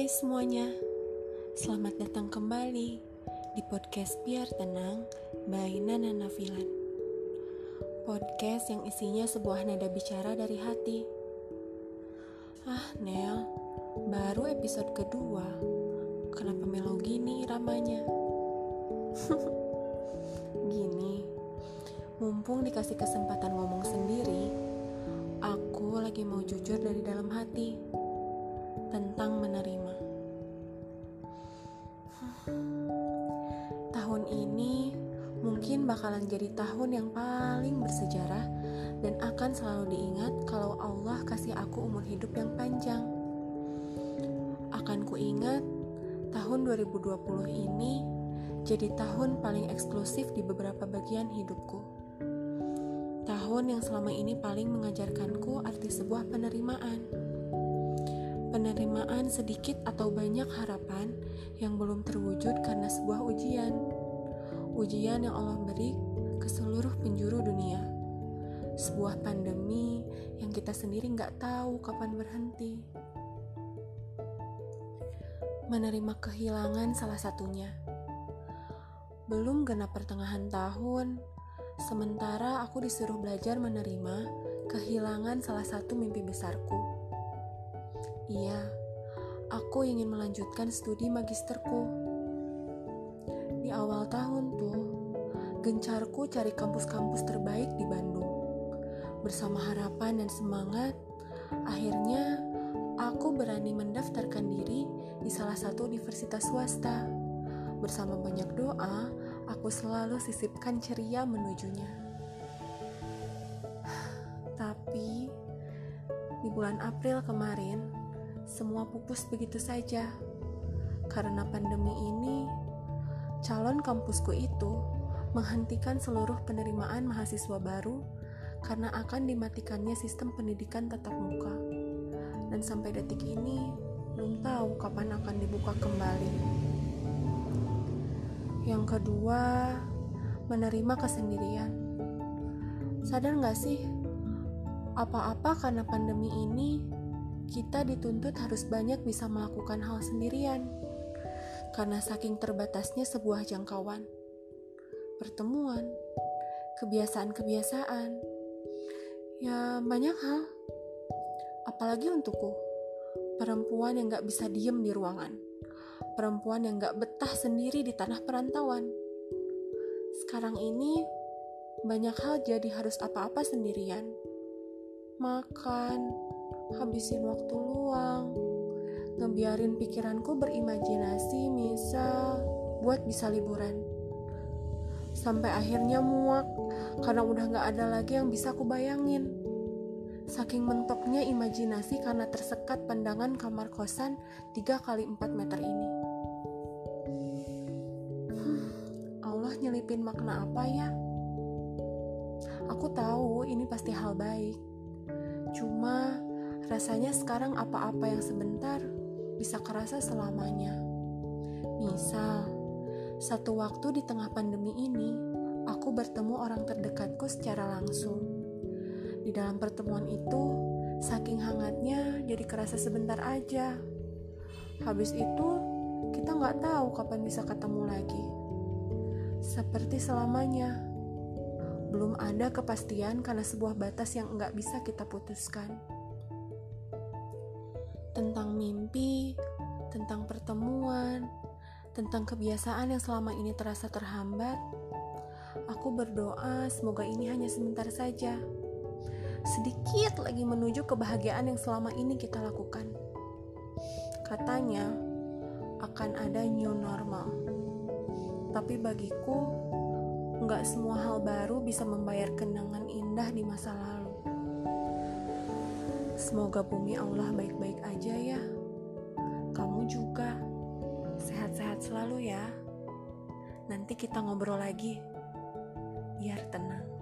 Hai semuanya, selamat datang kembali di podcast Biar Tenang by Nana Nafilan. Podcast yang isinya sebuah nada bicara dari hati. Ah, Nel, baru episode kedua. Kenapa melo gini ramanya? gini, mumpung dikasih kesempatan ngomong sendiri, aku lagi mau jujur dari dalam hati tentang menerima. Tahun ini mungkin bakalan jadi tahun yang paling bersejarah dan akan selalu diingat kalau Allah kasih aku umur hidup yang panjang. Akan ku ingat tahun 2020 ini jadi tahun paling eksklusif di beberapa bagian hidupku. Tahun yang selama ini paling mengajarkanku arti sebuah penerimaan penerimaan sedikit atau banyak harapan yang belum terwujud karena sebuah ujian. Ujian yang Allah beri ke seluruh penjuru dunia. Sebuah pandemi yang kita sendiri nggak tahu kapan berhenti. Menerima kehilangan salah satunya. Belum genap pertengahan tahun, sementara aku disuruh belajar menerima kehilangan salah satu mimpi besarku Iya, aku ingin melanjutkan studi magisterku. Di awal tahun tuh, gencarku cari kampus-kampus terbaik di Bandung. Bersama harapan dan semangat, akhirnya aku berani mendaftarkan diri di salah satu universitas swasta. Bersama banyak doa, aku selalu sisipkan ceria menujunya. Tapi di bulan April kemarin, semua pupus begitu saja. Karena pandemi ini, calon kampusku itu menghentikan seluruh penerimaan mahasiswa baru karena akan dimatikannya sistem pendidikan tatap muka. Dan sampai detik ini, belum tahu kapan akan dibuka kembali. Yang kedua, menerima kesendirian. Sadar gak sih, apa-apa karena pandemi ini kita dituntut harus banyak bisa melakukan hal sendirian. Karena saking terbatasnya sebuah jangkauan, pertemuan, kebiasaan-kebiasaan, ya banyak hal. Apalagi untukku, perempuan yang gak bisa diem di ruangan, perempuan yang gak betah sendiri di tanah perantauan. Sekarang ini, banyak hal jadi harus apa-apa sendirian. Makan, habisin waktu luang, ngebiarin pikiranku berimajinasi misal buat bisa liburan. Sampai akhirnya muak karena udah gak ada lagi yang bisa aku bayangin. Saking mentoknya imajinasi karena tersekat pandangan kamar kosan 3 kali 4 meter ini. Hmm, Allah nyelipin makna apa ya? Aku tahu ini pasti hal baik. Cuma Rasanya sekarang apa-apa yang sebentar bisa kerasa selamanya. Misal, satu waktu di tengah pandemi ini, aku bertemu orang terdekatku secara langsung. Di dalam pertemuan itu, saking hangatnya jadi kerasa sebentar aja. Habis itu, kita nggak tahu kapan bisa ketemu lagi. Seperti selamanya, belum ada kepastian karena sebuah batas yang nggak bisa kita putuskan tentang mimpi, tentang pertemuan, tentang kebiasaan yang selama ini terasa terhambat. Aku berdoa semoga ini hanya sebentar saja. Sedikit lagi menuju kebahagiaan yang selama ini kita lakukan. Katanya akan ada new normal. Tapi bagiku, nggak semua hal baru bisa membayar kenangan indah di masa lalu. Semoga bumi Allah baik-baik aja ya. Kamu juga sehat-sehat selalu ya. Nanti kita ngobrol lagi. Biar tenang.